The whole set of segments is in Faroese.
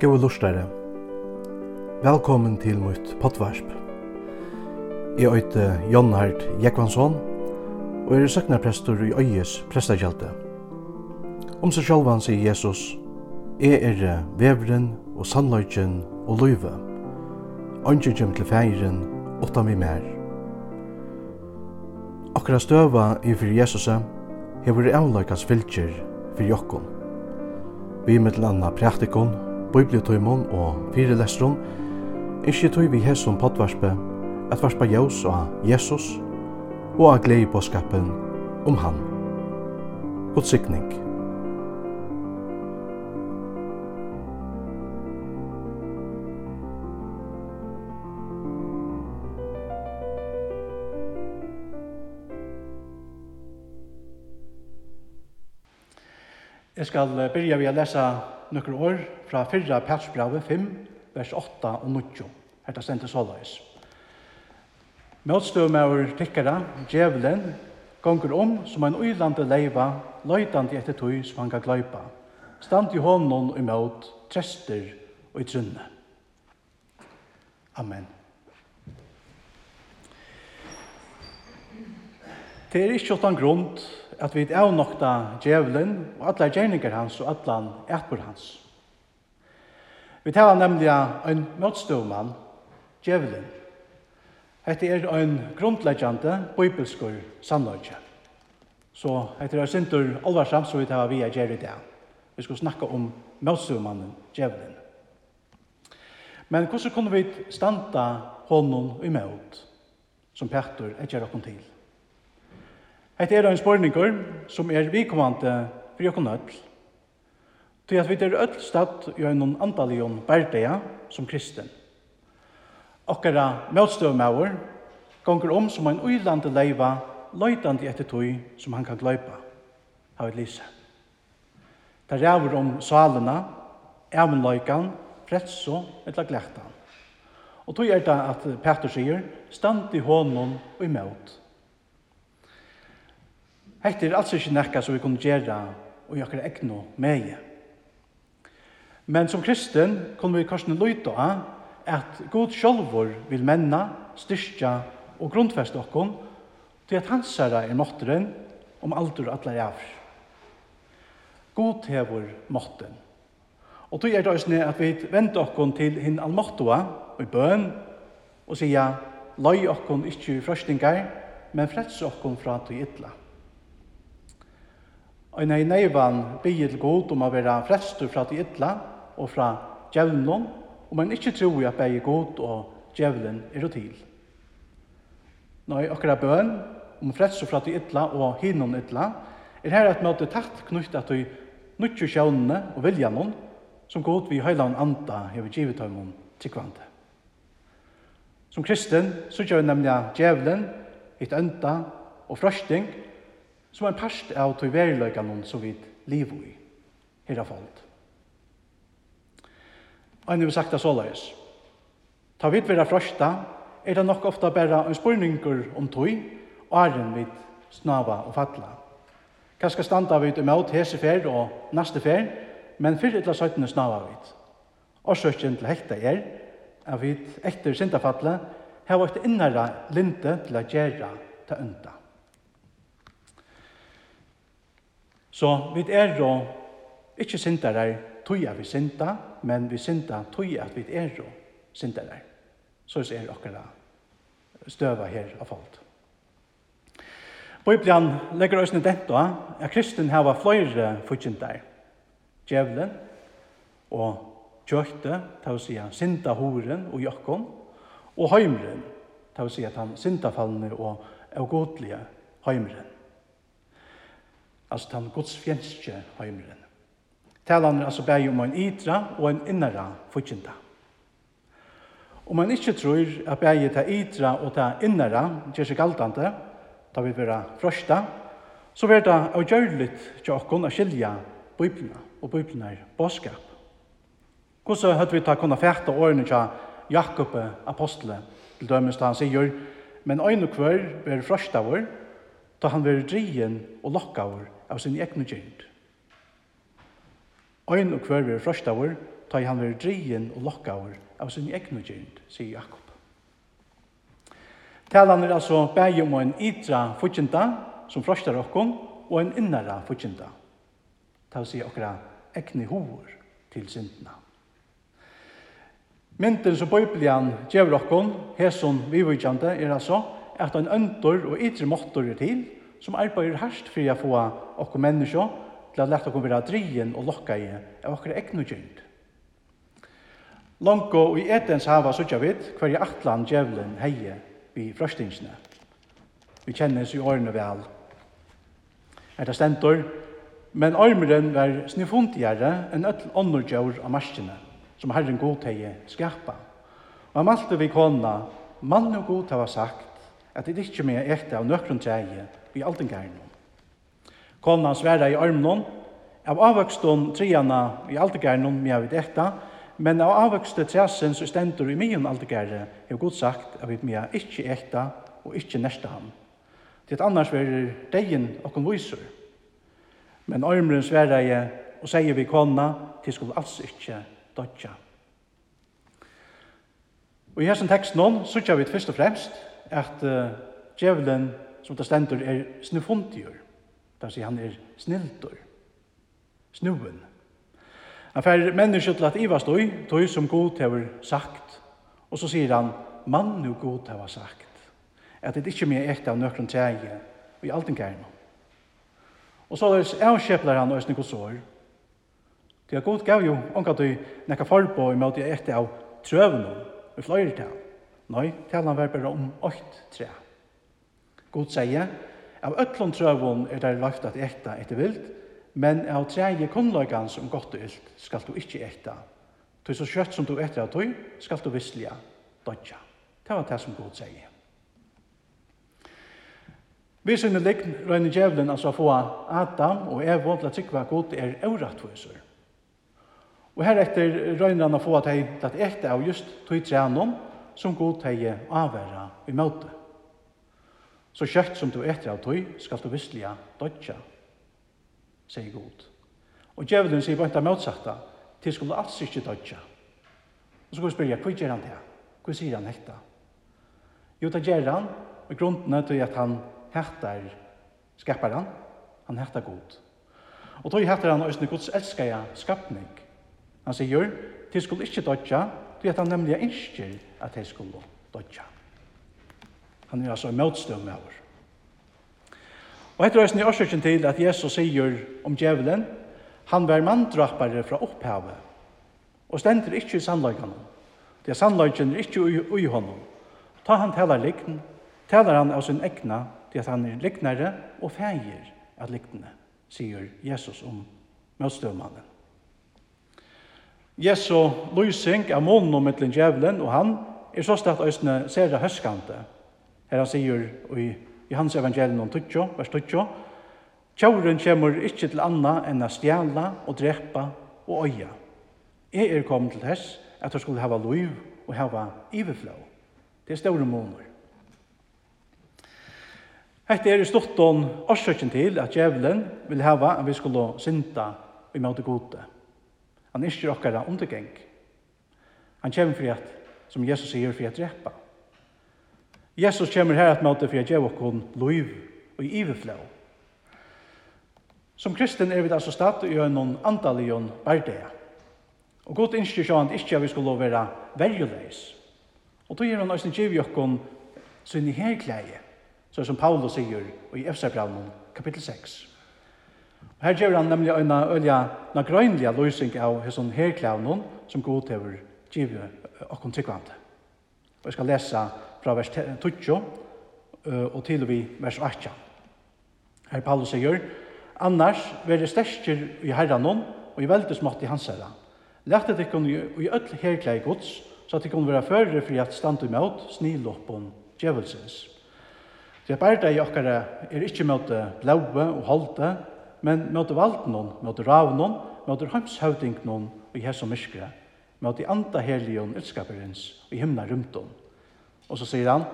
Gåa lustare. Velkommen til mitt potvarsp. Jeg øyte Jon Hart Jekvansson, og er søknarprestor i Øyes prestakjelte. Om seg sjálvan sier Jesus, Jeg er vevren og sannløyken og løyve. Ønsker kjem til feiren, åtta mi mer. Akkurat støva i fyrir Jesusa, hefur avløykans fylgjer fyrir jokkom. Vi mittel anna praktikon, bibliotøymon og fyrelestron, ikkje tøy vi hesson potvarspe, at varspa jaus og Jesus, og av glei på skapen om han. God sikning. Jeg skal byrja ved å lese nøkker år fra 4. Petsbrave 5, vers 8 og 9. Herta stendte såleis. Møtstøvmauer tikkara, djevelen, gonger om som en uilande leiva, løytande etter tøy som han kan gløypa. Stand i hånden imot, trester og i trunne. Amen. Det er ikke åttan grunn at vi er nokta djevelen og alle gjerninger hans og alle etbor hans. Vi tar nemlig en motståmann, djevelen. Hette er en grundleggjande bibelskur sannløyge. Så hette er sintur alvarsamt som vi tar vi er gjer i dag. Vi skal snakka om motståmannen, djevelen. Men hvordan kunne vi standa honom imot, som Petter er gjer okkur til? Hette er en spurningur som er vikommande for jokken öll. Til at vi er öll stadt i en andalion berdeja som kristen. Okkara møtstøvmauer gonger om som en uilande leiva løytandi etter tøy som han kan gløypa. Havet lise. Det ræver om salena, evenløykan, fretso eller glektan. Og tøy er det at Petter sier, stand i hånden og i møt Hetta er altså ikke nekka som vi kunne gjøre og jakkar egnu meie. Men som kristen kunne vi kanskje løyta at god sjolvor vil menna, styrkja og grunnfeste okkom til at hans herra er måtteren om aldur atla jav. God hever måtten. Og tog er det også at vi venter okkom til hinn almåttua og i bøn og sier, løy okkom ikkje i frøstingar, men frelse okkom fra tog idla. Og nei neivan byr til god om å være frestur fra de ytla og fra djevnen, og man ikke tror at begge god og djevlen er til. Nei, akkurat bøn om frestur fra de ytla og hinnom ytla, er her at møte tatt knyttet til nutju sjånene og viljanen som god vi høyland anda hever givet høymon tikkvante. Som kristen så gjør vi nemlig djevlen, hitt ønta og frøsting, som en parst av tog veriløykanon som vi lever i, her av folk. Og vi sagt det såleis. Ta vidt vera frøsta, er det nok ofta bare en spurningur om tog, åren vid snava og fatla. Kanskje standa vid imot hese fer og neste fer, men fyrir etla søytene snava vid. Årsøkjen til hekta er, at vi etter sindafatle, har vært innara linte til å gjera ta undan. Så vi er jo ikke syndere tog at vi synda, men vi synda tog at vi er jo der. Så er det akkurat støva her av folk. Bibelen legger oss ned dette at kristen hava flere forkyndar. Djevelen og kjøkte, ta å si sinta horen og jakken, og heimren, ta å si at han sintafallene og avgodlige heimren altså den godsfjenske heimeren. Talan er altså bare om en ytra og en innara fyrtjenta. Om man ikke tror at bare ta ytra og ta innara gjør seg galtande, da vi vera frøsta, så vil det avgjørligt til å kunne skilja Bibelen og Bibelen er båskap. Hvordan hadde vi ta kunna fæta årene til Jakob apostle, til dømes da han sier, men øyne hver vil frøsta vår, da han vil drien og lokka vår av sin egnu gjeld. Ein og hver er frøstaver, ta han ver drien og lokkaver av sin egnu gynd, sier Jakob. Talan er altså bæg om en ytra futjenta, som frøstar okkon, og en innara futjenta. Ta å si okkara egni hovor til syndina. Mynden som Bibelian gjør okkon, hesson vivujande, er altså at en øntor og ytre måttor er til, som arbeider hardt for å få okkur menneskje til å lette okkur være drien og lokka i av okkur egnu gynd. Longo i etens hava sutja vid hver i atlan djevelen heie vi frøstingsne. Vi kjennes i årene vel. Er det stentor, men armeren var snifundigere enn öll åndergjør av marskene, som Herren god heie skapa. Og han malte vi kona, mann og god hava sagt, at det ikke med ekte av nøkron treie i altingarne. Kona sværa i armnon, av avvøkstun triana i altingarne med av ekta, men av avvøkste treasen som stendur i myen altingarne, har god sagt at vi med ikke ekta og ikke nærsta ham. Det annars verir deien okkon viser. Men armren sværa i og sier vi kona, til skulle alls ikke dodja. Og i hessen teksten, så kjør vi først og fremst at uh, djevelen, som det stendur, er snufundigur. Det vil han er snildur. Snuen. Han fær menneske til at Iva stoi, tog som god hever sagt. Og så sier han, mann nu god hever sagt. At det ikkje mer ekte av nøkron tjeje, og i alt en gærna. Og så avskjeplar han òsne gods år. Det er god gav jo, omgat du nekka forbo i måte ekte av trøvnum, i fløyre til Nei, talan var bare om åkt tre. God sier, av øtlån trøvun er det lagt at ekta etter vilt, men av treje kunnløygan som godt og ilt skal du ikkje etta. Du så kjøtt som du etter av tøy, skal du visslige dodja. Det var det som God sier. Vi synes likn røyne djevelen altså få Adam og Evo til at sikva god er euratviser. Og heretter røyne han å få at hei til at av just tøy trenom, som god teie avværa i møte. Så kjøtt som du etter av tøy, skal du visslige dodja, sier god. Og djevelen sier bare ikke motsatta, til skulle alls ikke dødja. Og så går vi spørre, hva gjør han det? Hva sier han dette? Jo, det gjør han, og grunden er til at han hektar skaparen, han hektar god. Og tøy hektar han også Guds elskaja skapning. Han sier, til skulle ikke dødja, Det at han nemlig ønsker at de skulle dødja. Han er altså en motstøv med oss. Og etter høysen i årsøkken til at Jesus sier om djevelen, han var manndrappare fra opphavet, og stender ikke i sannløkene. Det er sannløkene er ikke ui, i honom. Ta han talar likten, talar han av sin egna, det at han er liknare og feir av liktene, sier Jesus om møtstøvmannen. Jesu lysing av månen og mittlen djevelen, og han er så stedt østene det høskante. Her han sier i, i hans evangelium om tutsjo, vers tutsjo, Tjauren kommer ikke til anna enn å stjæla og drepa og øya. Jeg er kommet til hess at jeg skulle hava liv og hava iveflå. Det er store måneder. Hette er i stortån årsøkken til at djevelen vil hava at vi skulle synda i måte gode. Han er ikke okkara undergeng. Han kommer for at, som Jesus sier, for at drepa. Jesus kommer her at måte for at gjøre okkon loiv og i iveflå. Som kristen er vi altså stadt i noen andalion bardea. Og godt innskjer at ikke vi skulle være verjuleis. Og då gir han også giv jokkon sin herkleie, så som Paulus sier i Efsabravnen kapittel 6. Og Her gjør han nemlig en ølja na grøynlige løsning av hesson herklævnen som god over givet og konsekvente. Og jeg skal lese fra vers 12 og til vi vers 8. Her Paulus sier, Annars vil det største i herren noen, og i veldig smått i hans herra. Lært at ikkon i öll herklæg gods, så at ikkon vera fører fri at standu mot sniloppon djevelsens. Det er bare det i okkara er ikkje mot blaue og holde, men mot valdnon, mot ravnon, mot hamshøvdingnon og i hessa myskre, mot i anda helion utskaperens og i himna rymton. Og så sier han,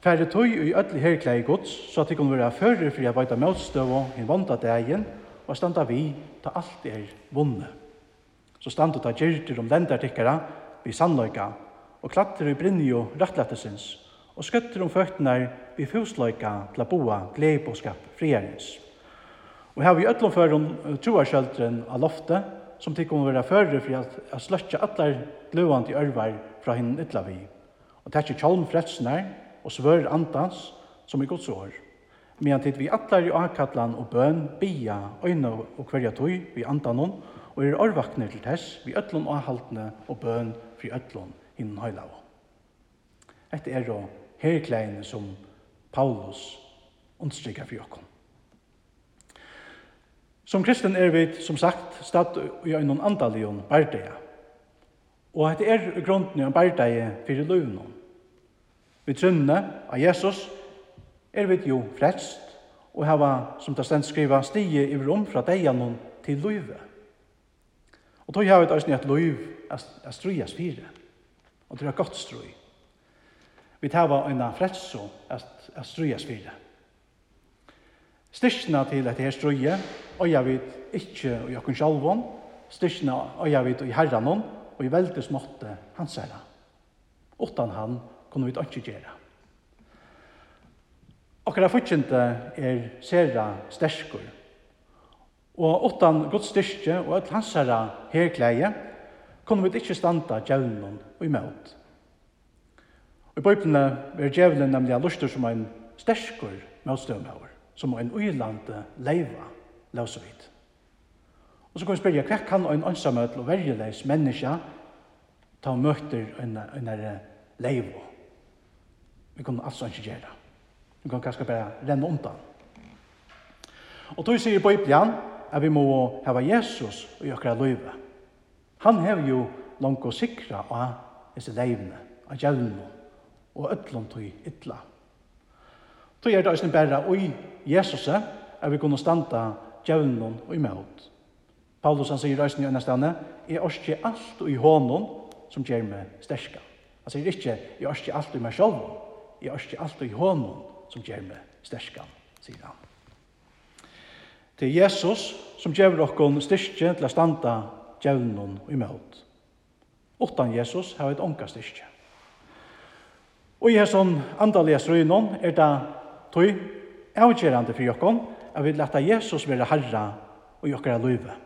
Færre tøy i ødli herklei gods, så at de kunne være førre for jeg veita møtstøv og en vanda dagen, og standa vi ta alt er vunne. Så standa ta gyrter om lendartikkara vi sannløyka, og klatter i brinjo rattlattesins, og skøtter om føttene vi fusløyka til å boa gleibåskap frierens. Og her vi øtlom for om troarskjølteren av loftet, som tikk om å være førre for at sløtja atler gløvand i ørvar fra hinn ytla vi. Og tekje kjolm fretsner og svør andans som i gods år. Men tid vi atler i akatlan og bøn, bia, øyne og kverja tøy vi andanon, og er orvakner til tess vi øtlom avhaltene og bøn fri øtlom hinn høylava. Etter er og herkleine som Paulus understryker for jokken. Som kristen er vi, som sagt, stadt i en andalion bardeia. Og det er grunden i en bardeia fyrir løvnum. Vi trunne av Jesus er vi jo frelst og hava, som det stendt skriva, stige i rom fra deianon til løyve. Og tog hava et æsni at løyv er strujas fire. Og det er godt strui. Vi hava en så er strujas fire. Styrkina til at her strøye, og jeg vet ikke i okken sjalvån, styrkina og jeg vet i herranon, og i veldig småtte hans herra. Utan han kunne vi ikke gjøre. Akkurat fortjente er sera sterskur. Og utan godt styrke og et hans herra herkleie, kunne vi ikke standa djevnen og imot. Og i bøyplene er djevnen nemlig av lustur som en sterskur motstøvmøver som en uilande leiva lausa vid. Og så kan vi spørre, hva kan en ansamhet og verjeleis menneska ta og møter en, en, leiva? Vi kan altså ikke gjøre. Vi kan kanskje bare renne undan. Og då sier Bibelen at vi må hava Jesus i gjøre løyve. Han har jo langt å sikra av disse leivene, av gjeldene og øtlom tog ytla. Tog er det også bare oi Jesus er vi kunne standa djevnen og imot. Paulus han sier i i øyne stedene, jeg er ikke alt i hånden som gjør meg sterska. Han sier ikke, jeg er ikke alt i meg selv, jeg er ikke alt i hånden som gjør meg sterska, sier han. Det er Jesus som gjør dere styrke til å standa djevnen og imot. Utan Jesus har vi et ånka styrke. Og i hesson andalige strøynon er det tog avgjerande for jokken at vi leta Jesus være herre og jokkara løyve.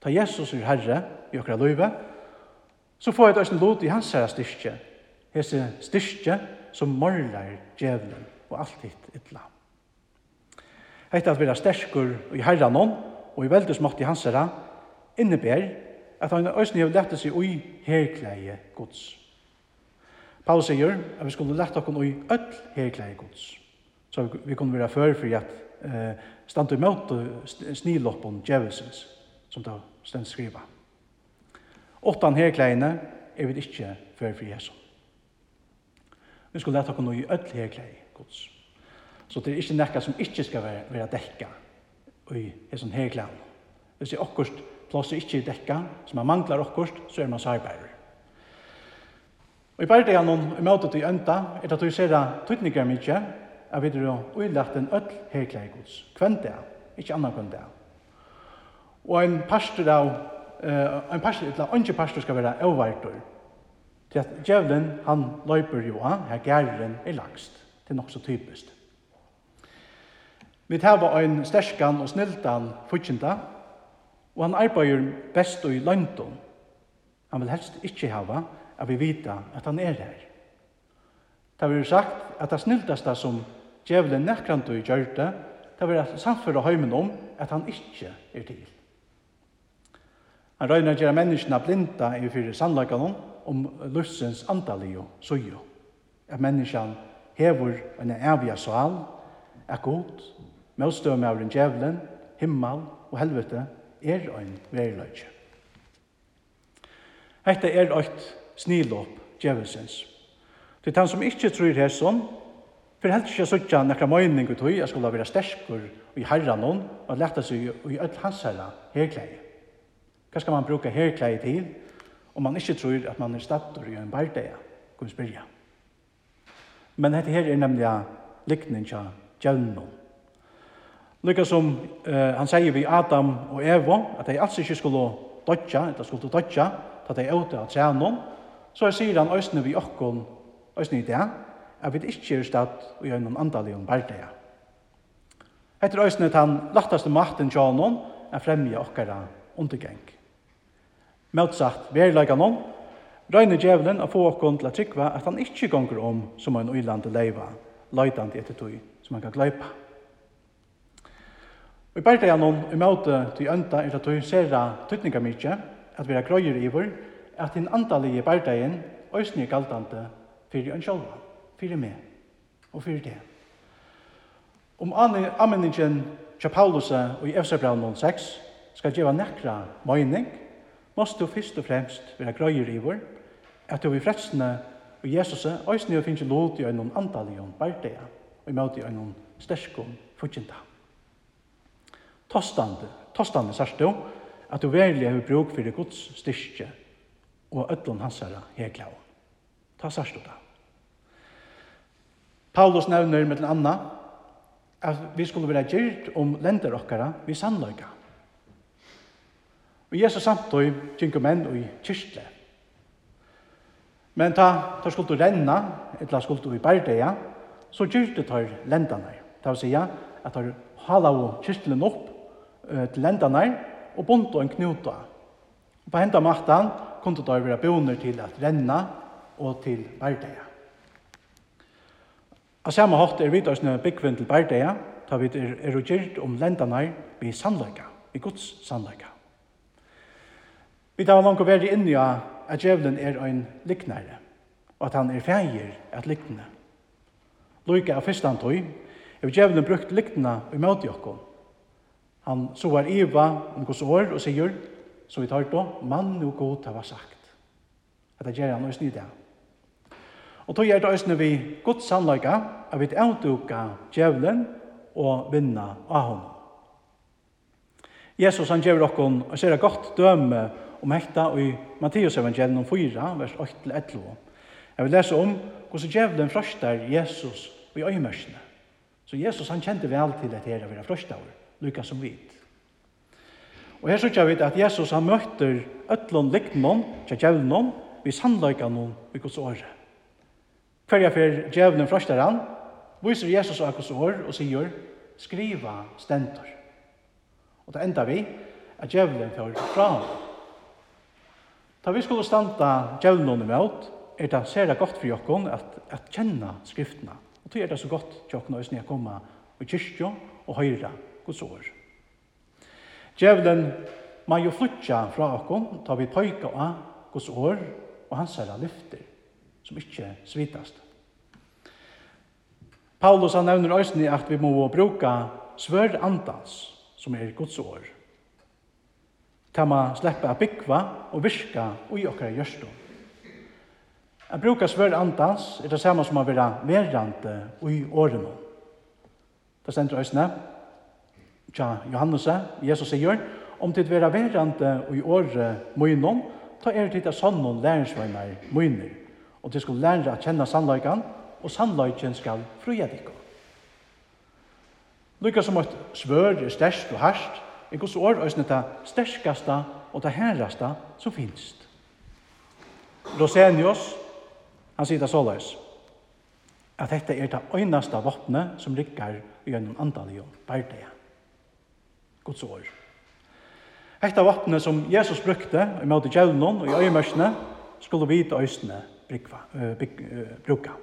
Ta Jesus er herre i jokkara løyve, så får jeg et lot i hans herre styrke, hese styrke som morlar djevelen og alt hitt ytla. Hette at være sterskur i herran og i veldesmått i hans herre, inneber at han øyne har lett seg i herkleie gods. Paulus sier at vi skulle lette oss i öll herkleie gods. Så vi kunne være før for at eh, stand i møte sniloppen djevelsens, som da stend skriva. Åttan herkleiene er vi ikke før for Jesus. Vi skulle lete oss noe i ødel herklei, gods. Så det er ikke nekka som ikke skal være, være dekka i hesson herkleien. Hvis det er okkurst plass er ikke dekka, som man manglar okkurst, så er man sarbeider. Og i bare det er noen i møte til ønta, er det at du ser tøytninger mykje, at vi er uilagt en ødel herklei gods. Kvendt det, ikke annan kvendt det. Og en pastor av, uh, en pastor, eller andre pastor skal være avvartor. Til at djevelen, han løyper jo av, her gæren er lagst. Det er nok så typisk. Vi tar en sterskan og sniltan fortjenta, og han arbeider best i løgnton. Han vil helst ikke hava at vi vita at han er her. Det har vi sagt at det sniltaste som djevelen nekrant og gjør det, det var at samføra høymen om at han ikke er til. Han røyner gjøre menneskene blinda i fyrir sannleggene om lussens andalig og søye. At menneskene hever en evig sval, er god, møtstømme av den djevelen, himmel og helvete er en veriløyke. Hette er et snilåp djevelsens. Til han som ikke tror hesson, For helst ikke suttja nekra møyning ut hui, jeg skulle være sterskur i herran hon, og leta seg i öll hans herra herkleie. Hva skal man bruka herkleie til, om man ikke tror at man er stator i en bardeia, kan vi spyrja. Men dette her er nemlig likning tja djevnum. Lykka som uh, han sier vi Adam og Eva, at de altså ikke skulle dodja, eller skulle dodja, at de ute av tjevnum, så sier han òsne vi okkon, òsne i det, at vi ikke er stad og gjør noen andalig om bardeia. Etter øyne til han lattaste makten til noen er fremje okkara undergeng. Møtsagt, vi er laga noen, Røyne djevelen å få okkon til å trykva at han ikke gonger om som en uilande leiva, løydande etter tog som han kan gløypa. Og i berdeia noen i møte til ønta er at tog sera tøytninga mykje, at vi er grøyer ivor, at den andalige berdeien er galtande fyrir en sjálvan fyrir meg og fyrir det. Om anmenningen til Paulus og i Efsabran 6 skal gjeva nekra møyning, måst du fyrst og fremst være grøyer i vår, at du i fredsene og Jesus øysene og finnes lot i øynene antalion bærtea og i møte i øynene sterskom fortjenta. Tostande, tostande sørst du, at du verlig har bruk for Guds styrke og ødlån hans herre heglaun. Ta sørst du da. Paulus nevner med en annan at vi skulle være gyrt om lender okkara vi sannløyga. Og Jesus samtøy tjinko menn og i kyrstle. Men ta, ta skulle renna, etla skulle i bardeia, så gyrte tar lendane. Ta vil sija at tar hala og kyrstlen opp uh, til lendane og bonto en knuta. Og på henda maktan kunne tar vera boner til at renna og til bardeia. Av samme hatt er vi døysene byggvinn til bærdeia, da vi er erogjert om lendene vi sannløyga, vi gods sannløyga. Vi tar langt å være inni av at djevelen er en liknare, og at han er feir at liknare. Loika av fyrsta antoi, er djevelen brukt liknare i møte jokko. Han soar iva om gos år og sier, så vi tar då, mann og god har sagt. Dette gjør han og snidda. Og tog er det òsne vi godt sannløyga, at vi avduka djevelen og vinna av honom. Jesus han gjør okkon og ser godt døme om hekta i Matteus evangelium 4, vers 8-11. Jeg vil lese om hvordan djevelen frøstar Jesus i øyemørsene. Så Jesus han kjente vel til at her være frøstar, lykka som vit. Og her sykja vi at Jesus han møter øtlån liknån, til djevelen, vi sannløyga noen i Guds året. Hverja fer djevelen frøstaran, viser Jesus akkurat år og sier, skriva stentor. Og det enda vi, at djevelen får fra ham. Da vi skulle standa djevelen med møt, er det særlig godt for jokken at, at kjenne skriftene. Og det er det så godt jokken å sned komme i kyrkjo og høyre Guds år. Djevelen må jo flytja fra okken, ta vi pøyka av Guds år og hans herre lyfter som ikke svitast. Paulus han nevner òsni at vi må bruka svør andans, som er Guds år. Ta ma sleppa a byggva og virka ui okkara gjørstu. A bruka svør andans er det samme som a vera verrande ui årene. Det stendur òsni tja Johannes, Jesus sier, om tid vera verrande ui åre muinon, ta er tid a sannon lærersveinar muinir og til skulle lære å kjenne sannløyken, og sannløyken skal fruje dere. Lykka som et svør er størst og herst, er gos år øsne det størskaste og det herraste som finnes. Rosenius, han sier det såleis, at dette er det øynaste våpenet som ligger gjennom andalig og bardeia. Guds år. Hetta vapnet som Jesus brukte i møte djevnen og i øyemørsene skulle vite øysene brukva, byg, bruka.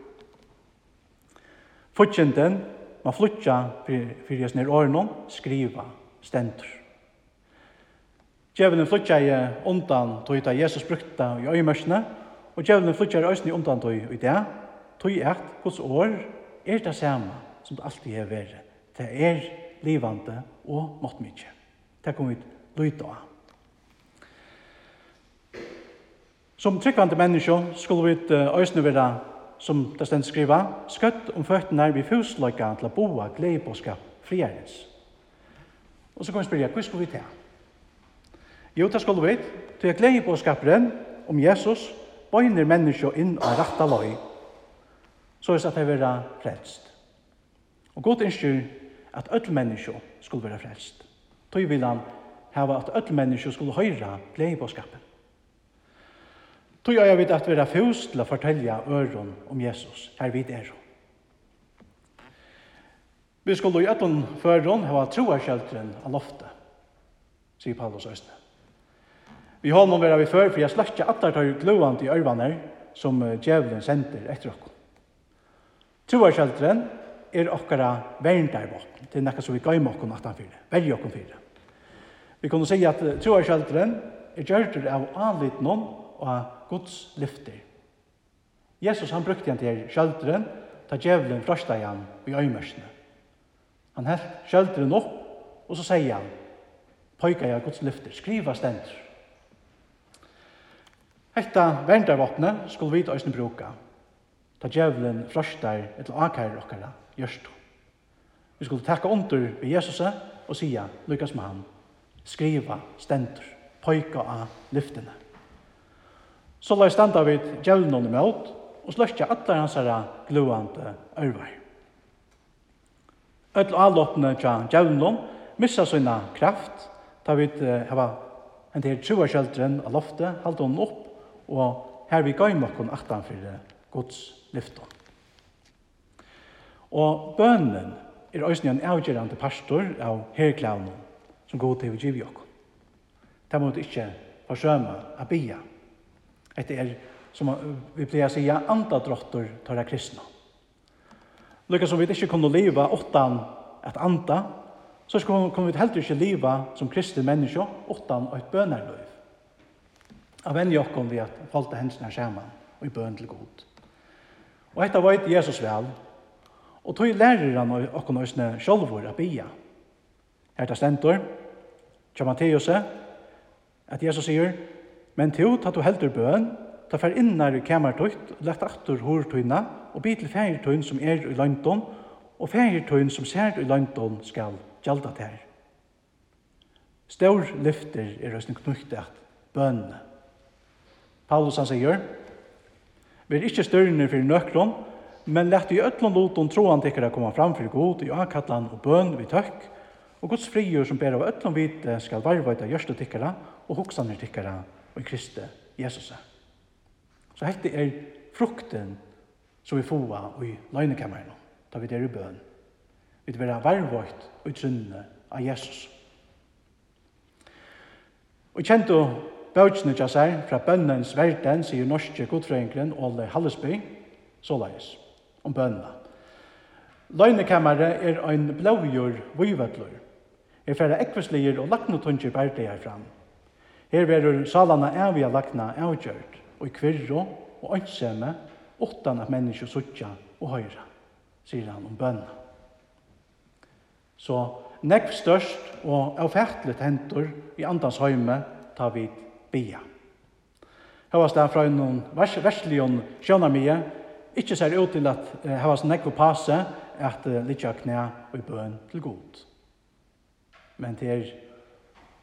Fortjenten, man flytja fyrir jes er årenon, skriva stendur. Djevelen flytja i undan tog da Jesus brukta i øymørsene, og djevelen flytja i øysene undan tog i det, tog i at hos år er det samme som det alltid er vært. Det er livande og måttmykje. Det kommer vi lyda av. Som tryggvande menneske skulle vi øyne være, som det stendt skriva, skøtt om føttene vi fusløyga til å boa glede på. Og så kan vi spørre, hva skulle vi til? Jo, det skulle vi til å glede om Jesus bøyner menneske inn og rette løy, så er det at det være frelst. Og godt ønsker at alle menneske skulle være frelst. Tøy vil han hava at ødel menneske skulle høyra gledebåskapen. Tog jeg vidt at vi er fjus til å fortelle øren om Jesus, her vidt er. Vi skulle i etten føren hava troarskjelteren av loftet, sier Paulus Østene. Vi har noen vera vi før, for jeg sløkker at det tar gluant i ørvaner som djevelen sender etter oss. kjeltren er okkara verndarvåpen, det er nekka som vi gøymer okken at fyre, verje okken fyre. Vi kunne si at troarskjelteren er gjørter av anliten og av Guds lyfter. Jesus han brukte han til skjøldren, ta djevelen frasta han i øymersene. Han held skjøldren opp, og så sier han, pojka jeg Guds lyfter, skriva stendur. Hetta verndarvapnet skulle vi til bruka. Ta djevelen frasta etter akar okkara, gjørst. Vi skulle takka under ved Jesus og sia, lykkes med han, skriva stendur, pojka av lyftene. Så la standa vid djevnen imot, og sløkja allar hans herra gluande ørvar. Öll avloppene tja djevnen missa sina kraft, ta vid hava en til tjua kjeldren av loftet, halte hon opp, og her vi gaim okkon aktan fyrir Guds lyfton. Og bønnen er òsni en avgjerande pastor av herklavnen som god til vi giv Ta Det må du ikkje forsøma a bia Det är som vi plejer säga andadrottor tar kristna. Lukas som vi inte kunne leva åttan et anda, så kommer vi helt ikke leva som kristne mennesker åttan og et bønerløyv. Av venner jo om vi at falte hensene sammen og i bøn til god. Og etter vet Jesus vel, og tog lærer han og okkon òsne sjolvor a bia. Her tar stentor, til Matteus, at Jesus sier, Men til at du heldur bøn, ta fer innar i kamertøyt, lett aftur hortøyna, og bi til fægertøyn som er i London, og fægertøyn som ser i London skal gjalda tær. Stor lyfter er røsning knukte at bøn. Paulus han sier, Vi er ikke større for nøkron, men lett i øtlån loton troan tikkere komme fram for god i akatlan og bøn vi tøkk, og Guds frigjør som ber av øtlån vite skal varvaita gjørste tikkere og hoksane tikkere og i Kristi Jesus. Så hette er frukten som vi får i løgnekammeren, da vi der i bøn. Vi vil være varvågt og trunne av Jesus. Og kjent og bøtjene til seg fra bønnens verden, sier norske godfrøyngren Ole Hallesby, såleis, om bønna. Løgnekammeret er en blågjør vøyvedler. Er færre ekveslier og laknotundjer bærte herfram. fram Her verur salana avia lagna avgjørt, og i kvirro og ønseme, åttan at menneske suttja og høyra, sier han om bønna. Så nekv størst og avfertlet hentur i andans høyme tar vi bia. Havas der fra noen vers, verslion sjøna mye, ikkje ser ut til at eh, havas nekv passe at litja knæ og i bøn til god. Men det er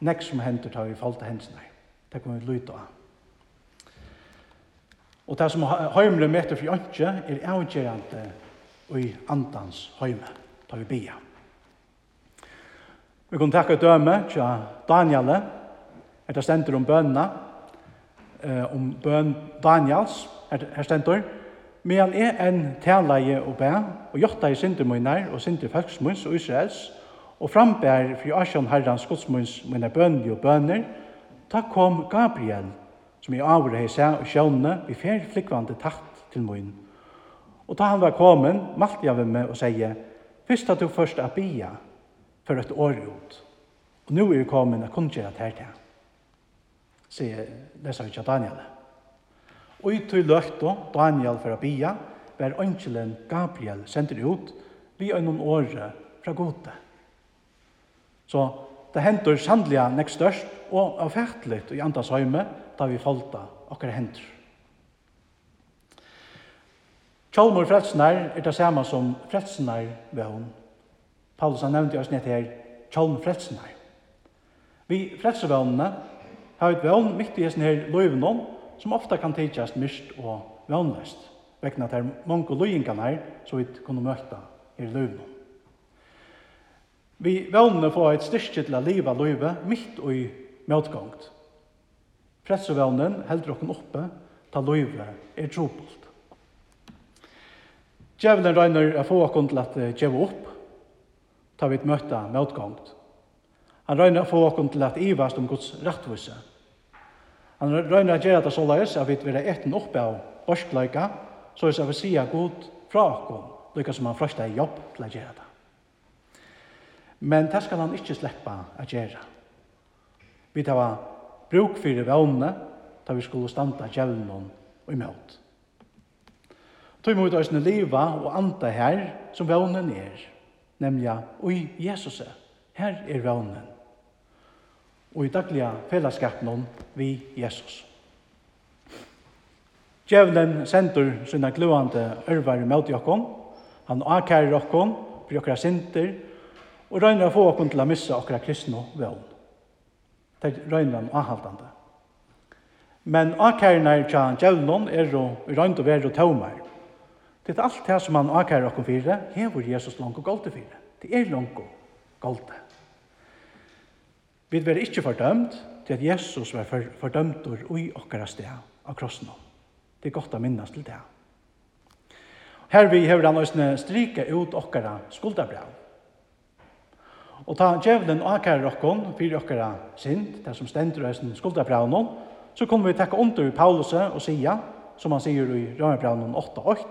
nekk som hender tar vi falte hensene. Det kommer vi lytte av. Og det som heimre møter for jantje er avgjørende i andans heime, tar vi bia. Vi kan takke døme til Daniel, etter stender om bønene, om bøn Daniels, her stendet, men han er en taleie og bæ, og jotta i synder og synder folksmunns og Israels, og frambær fri Asjon Herrans Gudsmunds mine bønner og bønner, ta kom Gabriel, som i avre hei seg og sjønne, vi fer flikvande takt til mun. Og da han var kommet, malte jeg ved meg og sier, Fyrst at du først er bia for et år ut. Og nå er vi kommet og kun gjøre det her til. Sier leser vi ikke Daniel. Og i tog løkta Daniel for bia, var ønskjelen Gabriel sender ut vi øyne året fra gode. Så det hendur sannlega nek størst og avfærtligt i andas høyme da vi falta okkar hendur. Kjolmur frelsenar er det samme som frelsenar ved hon. Paulus har nevnt i oss nett her, kjolmur frelsenar. Vi fredsvevnene har et vevn mitt i hessen her løyvnån som ofta kan tidsast myst og vevnløst vekna ter mange løyingan her, så vi kunne møta i løyvnån. Vi vågne få et styrke til å leve livet midt i møtgångt. Pressevågnen heldur dere oppe ta livet er trobult. Djevelen regner å få dere til at djeve opp ta vi møter møtgångt. Han regner å få dere til at ivast om Guds rettvise. Han regner å gjøre det så løs at vi vil ha etten oppe av borskleika, så er vi sier god fra dere, lykka som han frøster jobb til å gjøre det. Men det skal han ikke slippe å gjøre. Vi tar var bruk for vevne, da vi skulle standa gjelden og imot. Tøy mot oss liva og anda her som vevnen er, nemlig oi Jesus. Her er vevnen. Og i daglige fellesskapen vi Jesus. Djevelen sender sine gluande ørvar i møte jokkom. Han akkærer jokkom, for jokkara sinter, og røyner å få oss til å missa okra kristne vøvn. Det røyner anhaltande. Men akkærene er tja djevnon er jo røynt og verre og tøvmer. Det er alt det som han akkærer okkur fire, hever Jesus langt og galt fire. Det er langt og galt. Vi er ikke fordømt til at Jesus var fordømt og i okkara sted av krossen. Det er godt å minnes til det. Her vi hever han også strike ut okkara skuldabrav. Og ta djevelen og akkar rokkon, fyrir okkara sind, der som stendur høysen skuldabraunon, så kommer vi takka under Paulus og sia, som han sier i Rømmerbraunon 8.8,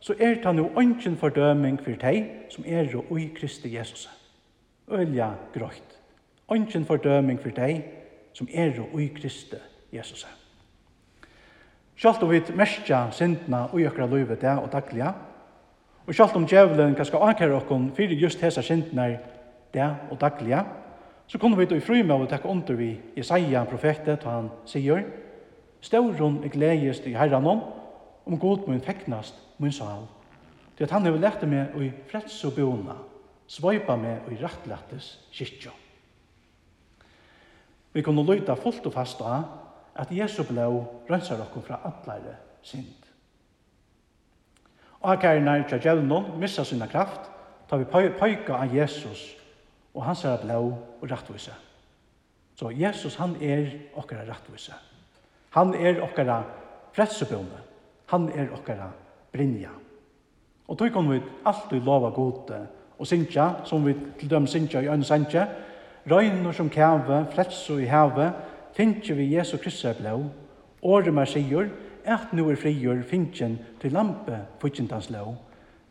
så er det nu ønsken fordøming for deg som er og i Kristi Jesus. Ølja grøyt. Ønsken fordøming for deg som er og i Kristi Jesus. Sjalt om vi merkja sindna og i okkara løyve det og daglige, og sjalt om djevelen kan skal akkar rokkon fyrir just hesa sindna er det og daglige, så kunne vi då i fri med å takke under vi Jesaja profetet, og han sier, Stauron er gledest i herran om, om god mun feknast mun sal. Det at han har lært meg i freds og bona, svøypa meg i rettlettes kyrkjo. Vi kunne lyta fullt og fast av at Jesu blå rønsar okkur fra atlare synd. Og akkar nær tja djevnon missa sinna kraft, tar vi pøyka av Jesus og han ser blå og rettvise. Så Jesus, han er okkara rettvise. Han er okkara frelsebønne. Han er okkara brinja. Og tog kan vi alltid lova gode og synkja, som vi til dem synkja i øyne synkja, røyner som kjave, frelse i heve, finnkje vi Jesu Kristi blå, åre mer sier, at nu er frigjør finnkjen til lampe, fyrtjentans lov,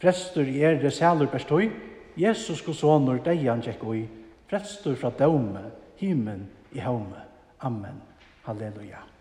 Prestur i ere sæler bestøy, Jesus sko sonur deian tjekk ui, frelstur fra døme, himen i haume. Amen. Halleluja.